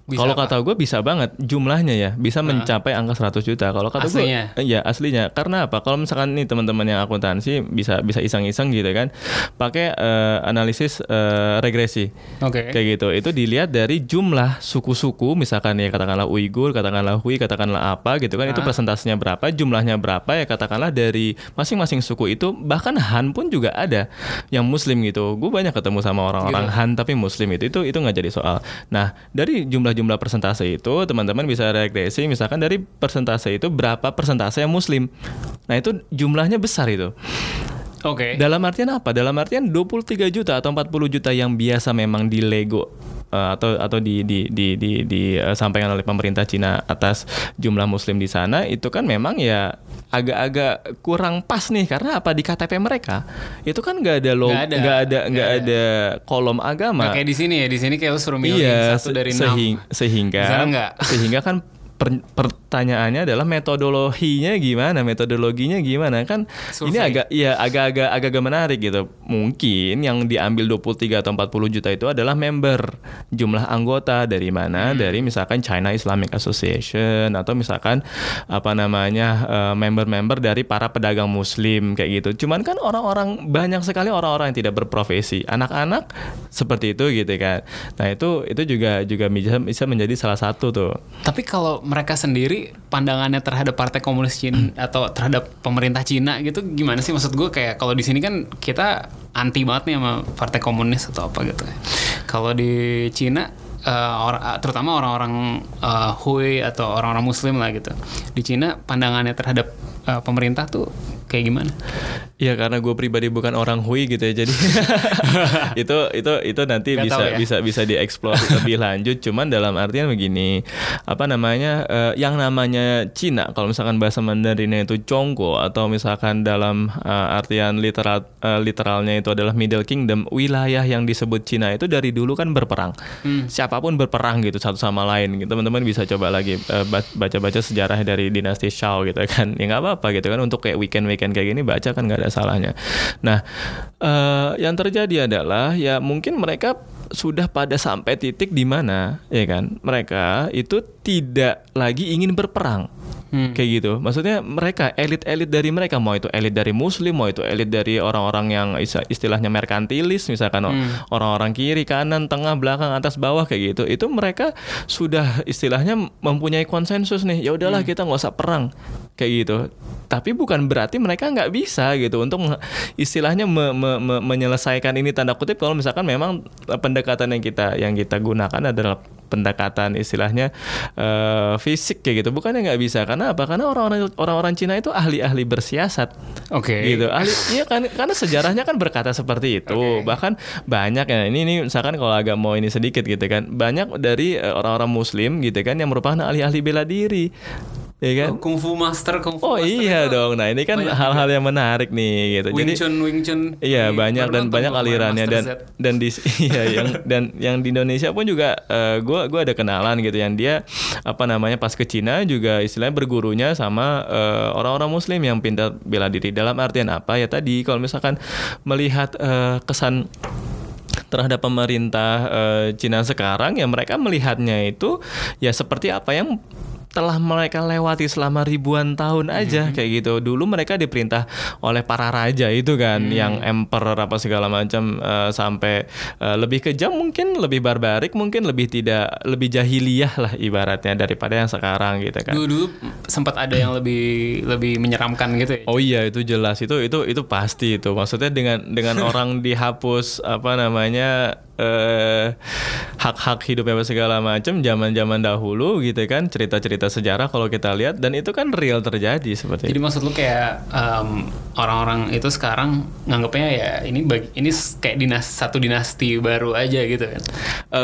Speaker 3: Kalau kata gue bisa banget jumlahnya ya bisa mencapai angka 100 juta. Kalau kata gue? Iya aslinya. Karena apa? Kalau misalkan nih teman-teman yang akuntansi bisa bisa iseng-iseng gitu kan, pakai eh, analisis eh, regresi.
Speaker 2: Oke.
Speaker 3: Kayak gitu. Itu dilihat dari jumlah suku-suku, misalkan ya katakanlah Uighur, katakanlah Hui, katakanlah apa gitu kan. Itu
Speaker 2: Ah.
Speaker 3: persentasenya berapa, jumlahnya berapa ya katakanlah dari masing-masing suku itu. Bahkan Han pun juga ada yang Muslim gitu. Gue banyak ketemu sama orang-orang
Speaker 2: Gitu.
Speaker 3: Han tapi Muslim itu itu itu nggak jadi soal. Nah dari jumlah-jumlah persentase itu teman-teman bisa regresi misalkan dari persentase itu berapa persentase yang Muslim. Nah itu jumlahnya besar itu.
Speaker 2: Oke.
Speaker 3: Dalam artian apa? Dalam artian 23 juta atau 40 juta yang biasa memang di Lego eh, atau atau di di di di, di, eh, sampaikan oleh pemerintah Cina atas jumlah muslim di sana itu kan memang ya agak-agak kurang pas nih. Karena apa? Di KTP mereka itu kan nggak ada lo
Speaker 2: Nggak ada.
Speaker 3: nggak ada Nggak ada kolom agama.
Speaker 2: Nggak kayak di sini ya, di sini kayak suruh milih
Speaker 3: iya
Speaker 2: satu dari
Speaker 3: sehing-
Speaker 2: enam.
Speaker 3: sehingga sehingga kan per- pertanyaannya adalah metodologinya gimana metodologinya gimana. Kan
Speaker 2: Survei.
Speaker 3: ini agak iya agak-agak agak-agak menarik gitu. Mungkin yang diambil 23 atau 40 juta itu adalah member. Jumlah anggota dari mana?
Speaker 2: Hmm.
Speaker 3: dari misalkan China Islamic Association atau misalkan apa namanya eh, member-member dari para pedagang muslim kayak gitu. Cuman kan orang-orang banyak sekali orang-orang yang tidak berprofesi. Anak-anak seperti itu gitu kan. Nah itu itu juga juga bisa bisa menjadi salah satu tuh.
Speaker 2: Tapi kalau mereka sendiri pandangannya terhadap Partai Komunis Cina atau terhadap pemerintah Cina gitu gimana sih maksud gue kayak kalau di sini kan kita anti banget nih sama Partai Komunis atau apa gitu. Kalau di Cina eh, or- terutama orang-orang eh, Hui atau orang-orang Muslim lah gitu. Di Cina pandangannya terhadap eh, pemerintah tuh kayak gimana?
Speaker 3: Ya karena gue pribadi bukan orang Hui gitu ya jadi itu itu itu nanti
Speaker 2: Nggak
Speaker 3: bisa
Speaker 2: ya.
Speaker 3: bisa bisa dieksplor lebih lanjut cuman dalam artian begini apa namanya eh, yang namanya Cina kalau misalkan bahasa Mandarinnya itu Chongguo atau misalkan dalam eh, artian literal eh, literalnya itu adalah Middle Kingdom wilayah yang disebut Cina itu dari dulu kan berperang
Speaker 2: Hmm.
Speaker 3: siapa pun berperang gitu satu sama lain gitu teman-teman bisa coba lagi ba- baca-baca sejarah dari dinasti Shao gitu kan ya nggak apa-apa gitu kan untuk kayak weekend-weekend kayak gini baca kan nggak ada salahnya nah eh, yang terjadi adalah ya mungkin mereka sudah pada sampai titik di mana ya kan mereka itu tidak lagi ingin berperang.
Speaker 2: Hmm.
Speaker 3: Kayak gitu. Maksudnya mereka elit-elit dari mereka mau itu elit dari muslim, mau itu elit dari orang-orang yang istilahnya merkantilis misalkan
Speaker 2: Hmm.
Speaker 3: orang-orang kiri, kanan, tengah, belakang, atas, bawah kayak gitu. Itu mereka sudah istilahnya mempunyai konsensus nih. Ya udahlah
Speaker 2: Hmm.
Speaker 3: kita nggak usah perang kayak gitu. Tapi bukan berarti mereka nggak bisa gitu untuk istilahnya me- me- me- menyelesaikan ini tanda kutip kalau misalkan memang eh, pendekatan yang kita yang kita gunakan adalah pendekatan istilahnya eh, fisik kayak gitu. Bukannya nggak bisa karena apa? Karena orang-orang orang-orang Cina itu ahli-ahli bersiasat
Speaker 2: Oke.
Speaker 3: gitu ahli iya kan karena sejarahnya kan berkata seperti itu
Speaker 2: Oke.
Speaker 3: bahkan banyak ya ini ini misalkan kalau agak mau ini sedikit gitu kan banyak dari eh, orang-orang muslim gitu kan yang merupakan ahli-ahli bela diri ya kan?
Speaker 2: Oh, Kung Fu Master, Kung Fu
Speaker 3: oh
Speaker 2: Master
Speaker 3: iya
Speaker 2: itu.
Speaker 3: dong. Nah ini kan hal-hal yang menarik nih gitu.
Speaker 2: Wing
Speaker 3: jadi
Speaker 2: Chun, Wing Chun.
Speaker 3: Iya
Speaker 2: Ini
Speaker 3: banyak dan banyak alirannya. Dan
Speaker 2: Z.
Speaker 3: dan di iya yang dan yang di Indonesia pun juga eh, gua gua ada kenalan gitu. Yang dia apa namanya pas ke Cina juga istilahnya bergurunya sama eh, orang-orang Muslim yang pintar bela diri. Dalam artian apa? Ya tadi kalau misalkan melihat eh, kesan terhadap pemerintah eh, Cina sekarang ya mereka melihatnya itu ya seperti apa yang telah mereka lewati selama ribuan tahun aja kayak gitu. Dulu mereka diperintah oleh para raja itu kan yang emperor apa segala macam eh, sampai eh, lebih kejam mungkin lebih barbarik mungkin lebih tidak lebih jahiliyah lah ibaratnya daripada yang sekarang gitu kan.
Speaker 2: Dulu dulu sempat ada yang lebih lebih menyeramkan gitu ya.
Speaker 3: Oh iya itu jelas itu itu itu pasti itu maksudnya dengan dengan orang dihapus apa namanya eh hak-hak hidupnya apa segala macam zaman-zaman dahulu gitu kan cerita-cerita sejarah kalau kita lihat dan itu kan real terjadi seperti
Speaker 2: Jadi maksud lu kayak em, orang-orang itu sekarang nganggapnya ya ini bagi, ini kayak dinas satu dinasti baru aja gitu kan.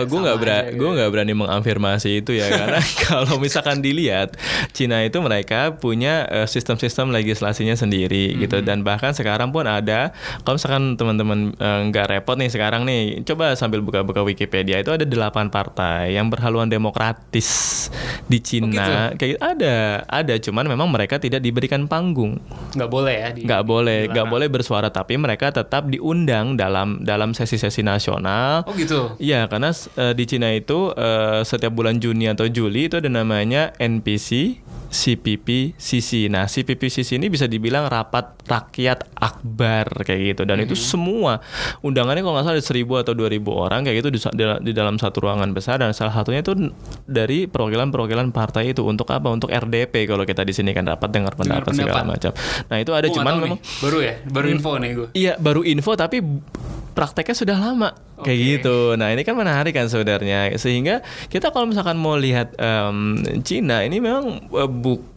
Speaker 3: gue nggak berani gue nggak berani mengafirmasi itu ya karena kalau misalkan dilihat Cina itu mereka punya eh, sistem-sistem legislasinya sendiri gitu. Dan bahkan sekarang pun ada kalau misalkan teman-teman eh, nggak repot nih sekarang nih coba sambil buka-buka Wikipedia itu ada delapan partai yang berhaluan demokratis di Cina kayak gitu. ada ada cuman memang mereka tidak diberikan panggung
Speaker 2: Nggak boleh ya. di-
Speaker 3: nggak boleh nggak boleh bersuara tapi mereka tetap diundang dalam dalam sesi-sesi nasional
Speaker 2: Oh gitu.
Speaker 3: Iya, karena eh, di Cina itu eh, setiap bulan Juni atau Juli itu ada namanya NPC, CPP, CC. Nah, CPP CC ini bisa dibilang rapat rakyat akbar kayak gitu. Dan itu semua undangannya kalau nggak salah ada 1000 atau 2000 orang kayak gitu di, di- di dalam satu ruangan besar dan salah satunya itu dari perwakilan-perwakilan partai itu untuk apa? Untuk RDP kalau kita di sini kan rapat dengar pendapat segala
Speaker 2: pendapat.
Speaker 3: macam. Nah, itu ada
Speaker 2: nggak
Speaker 3: cuman
Speaker 2: nih.
Speaker 3: memang
Speaker 2: baru ya, baru info nih gue.
Speaker 3: Iya baru info tapi prakteknya sudah lama kayak
Speaker 2: Oke.
Speaker 3: gitu. Nah ini kan menarik kan sebenarnya sehingga kita kalau misalkan mau lihat em, Cina ini memang eh,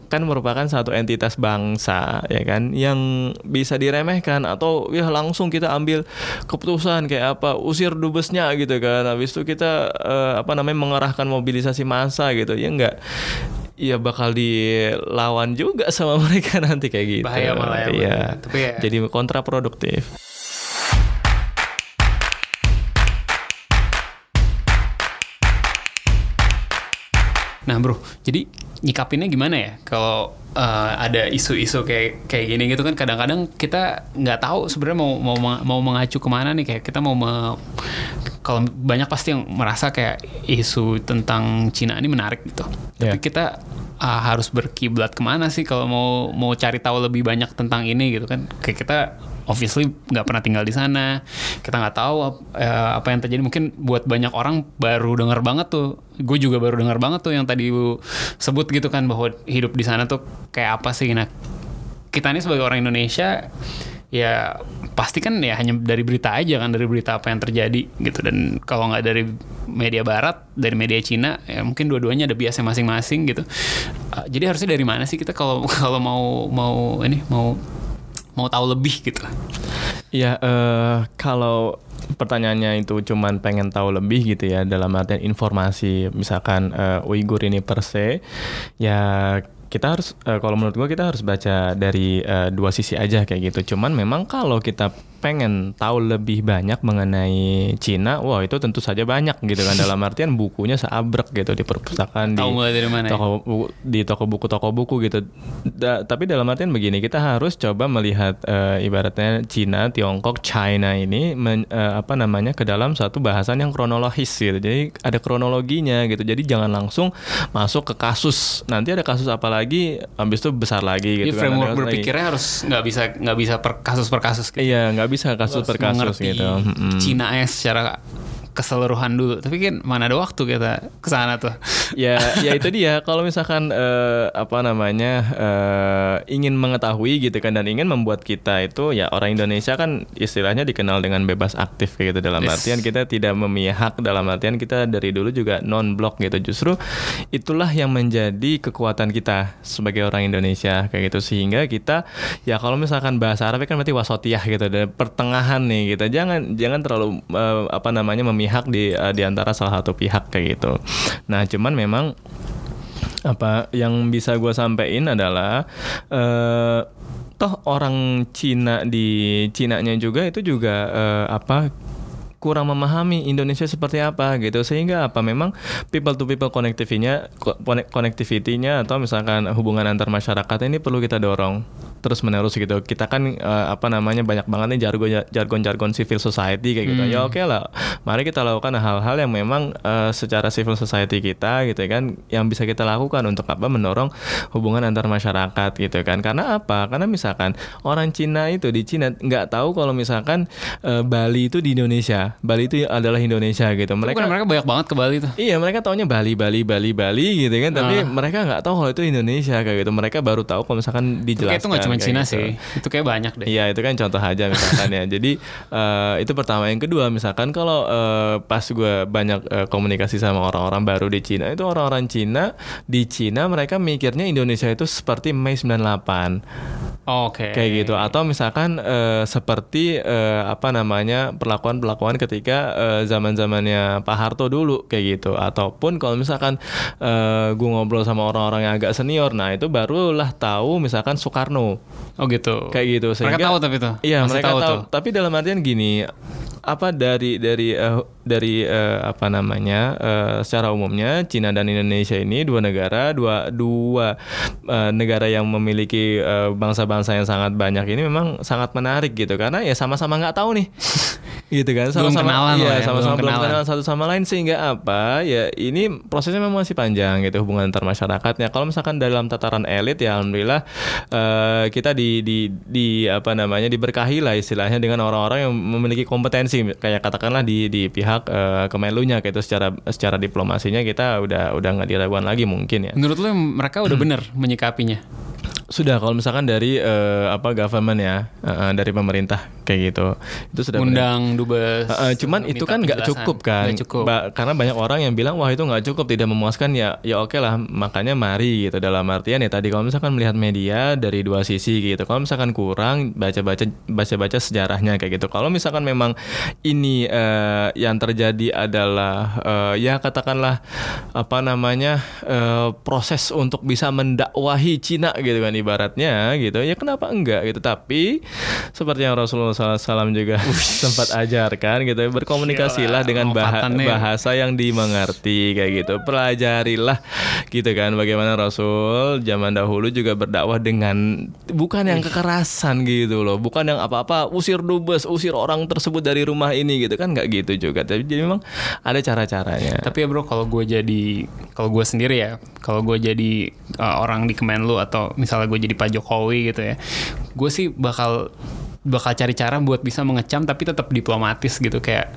Speaker 3: bukan merupakan satu entitas bangsa ya kan yang bisa diremehkan atau ya langsung kita ambil keputusan kayak apa usir dubesnya gitu kan. Habis itu kita eh, apa namanya mengerahkan mobilisasi massa gitu ya enggak. Iya bakal dilawan juga sama mereka nanti kayak gitu.
Speaker 2: Bahaya malah ya,
Speaker 3: Iya.
Speaker 2: Tapi ya-
Speaker 3: Jadi kontraproduktif.
Speaker 2: Nah bro, jadi nyikapinnya gimana ya kalau eh, ada isu-isu kayak kayak gini gitu kan kadang-kadang kita nggak tahu sebenarnya mau mau mau mengacu ke mana nih kayak kita mau me- kalau banyak pasti yang merasa kayak isu tentang Cina ini menarik gitu. Tapi
Speaker 3: Iya.
Speaker 2: kita ah, harus berkiblat ke mana sih kalau mau mau cari tahu lebih banyak tentang ini gitu kan? Kayak kita obviously nggak pernah tinggal di sana, kita nggak tahu eh, apa yang terjadi. Mungkin buat banyak orang baru dengar banget tuh. Gue juga baru dengar banget tuh yang tadi sebut gitu kan bahwa hidup di sana tuh kayak apa sih? Nah, kita ini sebagai orang Indonesia ya pasti kan ya hanya dari berita aja kan dari berita apa yang terjadi gitu dan kalau nggak dari media barat dari media Cina ya mungkin dua-duanya ada biasnya masing-masing gitu Uh, jadi harusnya dari mana sih kita kalau kalau mau mau ini mau mau tahu lebih gitu
Speaker 3: Ya eh, kalau pertanyaannya itu cuman pengen tahu lebih gitu ya dalam artian informasi misalkan eh, Uighur ini per se ya kita harus eh, kalau menurut gua kita harus baca dari eh, dua sisi aja kayak gitu. Cuman memang kalau kita pengen tahu lebih banyak mengenai Cina, wah itu tentu saja banyak gitu kan dalam artian bukunya seabrek gitu di perpustakaan di
Speaker 2: Tahu mulai dari mana ya?
Speaker 3: toko bu- di toko buku toko buku gitu. Da- tapi dalam artian begini, kita harus coba melihat eh, ibaratnya Cina, Tiongkok, China ini men- eh, apa namanya ke dalam satu bahasan yang kronologis gitu. Jadi ada kronologinya gitu. Jadi jangan langsung masuk ke kasus. Nanti ada kasus apa lagi, habis itu besar lagi
Speaker 2: Jadi
Speaker 3: gitu kan.
Speaker 2: Framework
Speaker 3: kasus lagi.
Speaker 2: berpikirnya harus nggak bisa nggak bisa per kasus per kasus gitu.
Speaker 3: Iya, nggak bisa kasus per kasus gitu. Mm-mm.
Speaker 2: Cina ya secara keseluruhan dulu. Tapi kan mana ada waktu kita ke sana tuh.
Speaker 3: ya ya itu dia kalau misalkan eh, apa namanya eh, ingin mengetahui gitu kan dan ingin membuat kita itu ya orang Indonesia kan istilahnya dikenal dengan bebas aktif kayak gitu dalam
Speaker 2: Yes.
Speaker 3: artian kita tidak memihak dalam artian kita dari dulu juga non blok gitu justru itulah yang menjadi kekuatan kita sebagai orang Indonesia kayak gitu sehingga kita ya kalau misalkan bahasa Arab kan berarti wasotiyah gitu dari pertengahan nih gitu jangan jangan terlalu eh, apa namanya memihak di eh, di antara salah satu pihak kayak gitu. Nah cuman memang apa yang bisa gue sampein adalah eh toh orang Cina di Cinanya juga itu juga eh, apa kurang memahami Indonesia seperti apa gitu. Sehingga apa? Memang people to people connectivity-nya connectivity-nya atau misalkan hubungan antar masyarakat ini perlu kita dorong terus menerus gitu. Kita kan eh, apa namanya banyak banget nih jargon jargon jargon civil society kayak gitu. Ya oke lah. Mari kita lakukan hal-hal yang memang eh, secara civil society kita gitu kan yang bisa kita lakukan untuk apa? Mendorong hubungan antar masyarakat gitu kan. Karena apa? Karena misalkan orang Cina itu di Cina nggak tahu kalau misalkan eh, Bali itu di Indonesia Bali itu adalah Indonesia gitu
Speaker 2: Mereka,
Speaker 3: mereka
Speaker 2: mereka banyak banget ke Bali tuh.
Speaker 3: Iya mereka taunya Bali Bali Bali Bali gitu kan tapi
Speaker 2: Ah.
Speaker 3: mereka nggak tahu kalau itu Indonesia kayak gitu mereka baru tahu kalau misalkan dijelaskan
Speaker 2: itu nggak cuma Cina
Speaker 3: gitu.
Speaker 2: sih. Itu kayak banyak deh.
Speaker 3: Iya itu kan contoh aja misalkan ya. Jadi eh, itu pertama. Yang kedua misalkan kalau eh, pas gue banyak eh, komunikasi sama orang-orang baru di Cina itu orang-orang Cina di Cina mereka mikirnya Indonesia itu seperti Mei 98
Speaker 2: Oke.
Speaker 3: kayak gitu atau misalkan eh, seperti eh, apa namanya perlakuan-perlakuan ketika eh, zaman-zamannya Pak Harto dulu kayak gitu ataupun kalau misalkan eh, gue ngobrol sama orang-orang yang agak senior nah itu barulah tahu misalkan Soekarno
Speaker 2: Oh gitu.
Speaker 3: kayak gitu
Speaker 2: Mereka
Speaker 3: sehingga
Speaker 2: tahu tapi tuh.
Speaker 3: Iya,
Speaker 2: Masih
Speaker 3: mereka
Speaker 2: tahu
Speaker 3: tahu.
Speaker 2: tuh.
Speaker 3: Tapi dalam artian gini, apa dari dari eh, dari eh, apa namanya eh, secara umumnya Cina dan Indonesia ini dua negara, dua dua eh, negara yang memiliki bangsa-bangsa yang sangat banyak ini memang sangat menarik gitu karena ya sama-sama nggak tahu nih. gitu kan?
Speaker 2: Belum
Speaker 3: sama-sama
Speaker 2: kenalan
Speaker 3: iya,
Speaker 2: ya,
Speaker 3: sama-sama
Speaker 2: belum
Speaker 3: belum
Speaker 2: kenalan.
Speaker 3: kenal satu sama lain. Sehingga apa? Ya ini prosesnya memang masih panjang gitu hubungan antar masyarakatnya. Kalau misalkan dalam tataran elit ya alhamdulillah eh, kita di di di apa namanya diberkahi lah istilahnya dengan orang-orang yang memiliki kompetensi. Kayak katakanlah di di pihak eh, Kemenlunya kayak itu secara secara diplomasinya kita udah udah nggak diragukan lagi mungkin ya.
Speaker 2: Menurut lu mereka udah bener menyikapinya?
Speaker 3: Sudah kalau misalkan dari eh, apa government ya eh, dari pemerintah kayak gitu. Itu sudah.
Speaker 2: Undang dubes.
Speaker 3: Uh, uh, cuman itu kan nggak cukup kan.
Speaker 2: Nggak cukup.
Speaker 3: Ba- karena banyak orang yang bilang wah itu nggak cukup tidak memuaskan. Ya ya oke lah makanya mari gitu. Dalam artian ya tadi kalau misalkan melihat media dari dua sisi gitu. Kalau misalkan kurang baca baca baca baca sejarahnya kayak gitu. Kalau misalkan memang ini eh, yang terjadi adalah eh, ya katakanlah apa namanya eh, proses untuk bisa mendakwahi Cina gitu kan ibaratnya gitu. Ya kenapa enggak gitu? Tapi seperti yang Rasulullah SAW juga sempat ajarkan gitu berkomunikasilah
Speaker 2: Gila,
Speaker 3: dengan bah-
Speaker 2: lompatannya.
Speaker 3: bahasa yang dimengerti kayak gitu. Pelajarilah gitu kan bagaimana Rasul zaman dahulu juga berdakwah dengan bukan yang kekerasan gitu loh. Bukan yang apa-apa usir dubes usir orang tersebut dari rumah ini gitu kan nggak gitu juga. Tapi jadi memang ada cara-caranya.
Speaker 2: Tapi ya bro, kalau gue jadi, kalau gue sendiri ya, kalau gue jadi uh, orang di Kemenlu atau misalnya gue jadi Pak Jokowi gitu ya, gue sih bakal bakal cari cara buat bisa mengecam tapi tetap diplomatis gitu. Kayak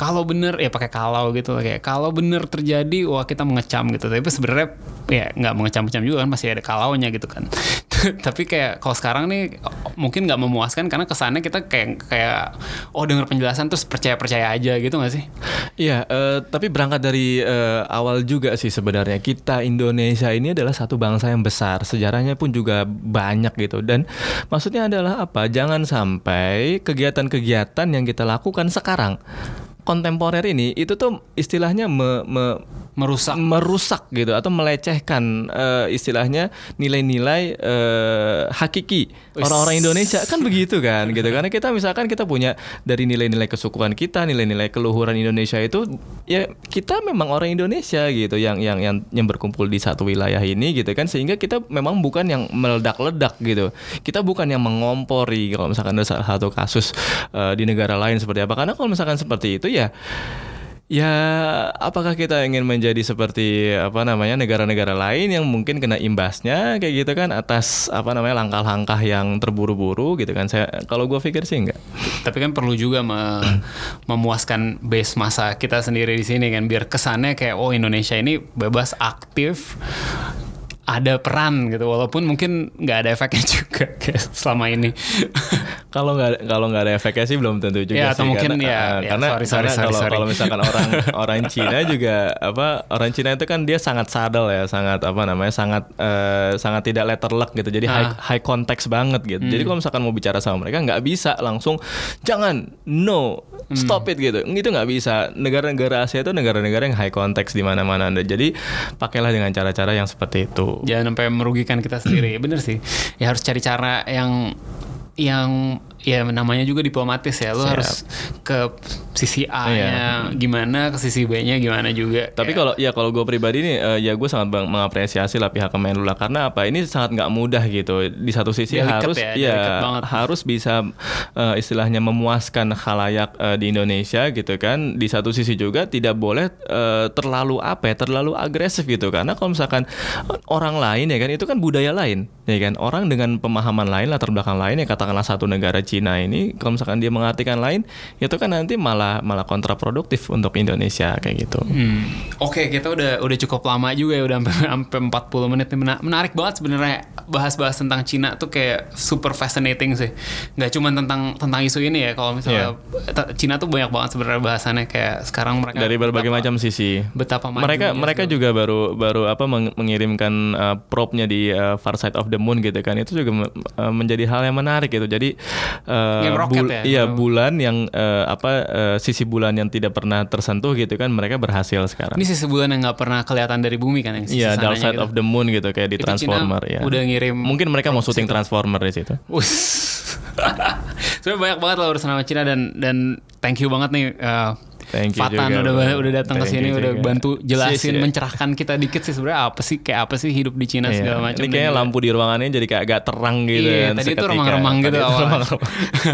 Speaker 2: kalau bener ya pakai kalau gitu kayak kalau bener terjadi wah kita mengecam gitu. Tapi sebenarnya ya nggak mengecam-ngecam juga kan masih ada kalaunya gitu kan tapi kayak kalau sekarang nih mungkin nggak memuaskan karena kesannya kita kayak kayak oh denger penjelasan terus percaya percaya aja gitu nggak sih
Speaker 3: Iya, eh, tapi berangkat dari eh, awal juga sih sebenarnya kita Indonesia ini adalah satu bangsa yang besar, sejarahnya pun juga banyak gitu. Dan maksudnya adalah apa? Jangan sampai kegiatan-kegiatan yang kita lakukan sekarang kontemporer ini itu tuh istilahnya me- me-
Speaker 2: merusak.
Speaker 3: merusak gitu atau melecehkan eh, istilahnya nilai-nilai eh, hakiki orang-orang Indonesia. Kan begitu kan gitu. Karena kita misalkan kita punya dari nilai-nilai kesukuan kita nilai-nilai keluhuran Indonesia itu ya kita memang orang Indonesia gitu yang yang yang yang berkumpul di satu wilayah ini gitu kan. Sehingga kita memang bukan yang meledak-ledak gitu. Kita bukan yang mengompori kalau misalkan ada satu kasus eh, di negara lain seperti apa. Karena kalau misalkan seperti itu ya Ya, apakah kita ingin menjadi seperti apa namanya negara-negara lain yang mungkin kena imbasnya kayak gitu kan atas apa namanya langkah-langkah yang terburu-buru gitu kan? Saya kalau gue pikir sih enggak.
Speaker 2: tapi kan perlu juga me- memuaskan base masa kita sendiri di sini kan biar kesannya kayak oh Indonesia ini bebas aktif ada peran gitu walaupun mungkin nggak ada efeknya juga kayak selama ini
Speaker 3: Kalau nggak kalau nggak ada efeknya sih belum tentu juga
Speaker 2: Ya,
Speaker 3: sih
Speaker 2: atau mungkin
Speaker 3: karena,
Speaker 2: ya,
Speaker 3: eh,
Speaker 2: ya,
Speaker 3: karena,
Speaker 2: sorry, sorry,
Speaker 3: karena
Speaker 2: sorry,
Speaker 3: kalau
Speaker 2: sorry.
Speaker 3: kalau misalkan orang orang Cina juga apa orang Cina itu kan dia sangat sadel ya sangat apa namanya sangat eh, sangat tidak letter luck gitu jadi high
Speaker 2: Ah.
Speaker 3: high context banget gitu
Speaker 2: Hmm.
Speaker 3: jadi kalau misalkan mau bicara sama mereka nggak bisa langsung jangan no
Speaker 2: Hmm.
Speaker 3: stop it gitu. Itu nggak bisa. Negara-negara Asia itu negara-negara yang high context di mana-mana jadi pakailah dengan cara-cara yang seperti itu.
Speaker 2: Jangan sampai merugikan kita sendiri. Bener sih. Ya harus cari cara yang yang ya namanya juga diplomatis ya. Lo
Speaker 3: Siap.
Speaker 2: harus ke sisi A-nya gimana ke sisi B-nya gimana juga.
Speaker 3: Tapi
Speaker 2: Kayak-
Speaker 3: kalau ya kalau gue pribadi nih eh, ya gue sangat mengapresiasi lah pihak Kemenlu lah. Karena apa? Ini sangat nggak mudah gitu. Di satu sisi
Speaker 2: Delicate
Speaker 3: harus
Speaker 2: ya,
Speaker 3: ya, harus bisa eh, istilahnya memuaskan khalayak eh, di Indonesia gitu kan. Di satu sisi juga tidak boleh eh, terlalu apa ya terlalu agresif gitu. Karena kalau misalkan orang lain ya kan itu kan budaya lain ya kan. Orang dengan pemahaman lain latar belakang lain ya katakanlah satu negara Cina ini kalau misalkan dia mengartikan lain itu kan nanti malah malah kontraproduktif untuk Indonesia kayak gitu.
Speaker 2: Hmm. Oke, kita udah udah cukup lama juga ya udah sampai sampai 40 menit nih. Mena- Menarik banget sebenarnya bahas-bahas tentang Cina tuh kayak super fascinating sih. Nggak cuma tentang tentang isu ini ya. Kalau misalnya ta- Cina tuh banyak banget sebenarnya bahasannya kayak sekarang mereka
Speaker 3: dari berbagai
Speaker 2: betapa-
Speaker 3: macam sisi.
Speaker 2: betapa
Speaker 3: mereka mereka
Speaker 2: segala-
Speaker 3: juga baru baru apa meng- mengirimkan uh, probe-nya di uh, Far Side of the Moon gitu kan. Itu juga uh, menjadi hal yang menarik gitu. Jadi uh,
Speaker 2: Game rocket ya?
Speaker 3: iya bulan yang uh, apa uh, sisi bulan yang tidak pernah tersentuh gitu kan mereka berhasil sekarang.
Speaker 2: Ini sisi bulan yang nggak pernah kelihatan dari bumi kan yang sisi
Speaker 3: Iya, Dark
Speaker 2: sananya
Speaker 3: Side
Speaker 2: gitu.
Speaker 3: of the Moon gitu kayak di
Speaker 2: Itu Cina
Speaker 3: Transformer ya.
Speaker 2: udah ngirim
Speaker 3: Mungkin mereka mau syuting
Speaker 2: situ.
Speaker 3: Transformer di situ.
Speaker 2: Sebenarnya banyak banget lah urusan sama Cina dan dan thank you banget nih uh,
Speaker 3: Thank you
Speaker 2: Fatan
Speaker 3: juga,
Speaker 2: udah
Speaker 3: Bro.
Speaker 2: udah datang ke sini udah
Speaker 3: juga.
Speaker 2: bantu jelasin
Speaker 3: Sis, ya.
Speaker 2: mencerahkan kita dikit sih sebenarnya apa sih kayak apa sih hidup di Cina
Speaker 3: Iya.
Speaker 2: segala macam.
Speaker 3: Ini kayaknya
Speaker 2: juga-
Speaker 3: lampu di ruangannya jadi kayak agak terang gitu
Speaker 2: Iya, tadi itu remang-remang gitu awalnya.
Speaker 3: remang-remang.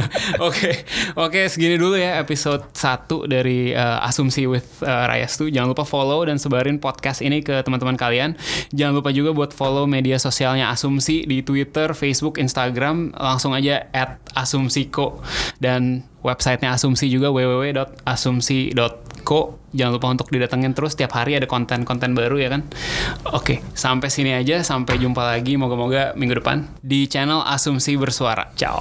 Speaker 2: Oke, oke segini dulu ya episode 1 dari uh, Asumsi with uh, Rayastu. Jangan lupa follow dan sebarin podcast ini ke teman-teman kalian. Jangan lupa juga buat follow media sosialnya Asumsi di Twitter, Facebook, Instagram. Langsung aja at asumsiko dan websitenya Asumsi juga www.asumsi.co. Jangan lupa untuk didatengin terus tiap hari ada konten-konten baru ya kan. Oke, sampai sini aja. Sampai jumpa lagi. Moga-moga minggu depan di channel Asumsi Bersuara. Ciao.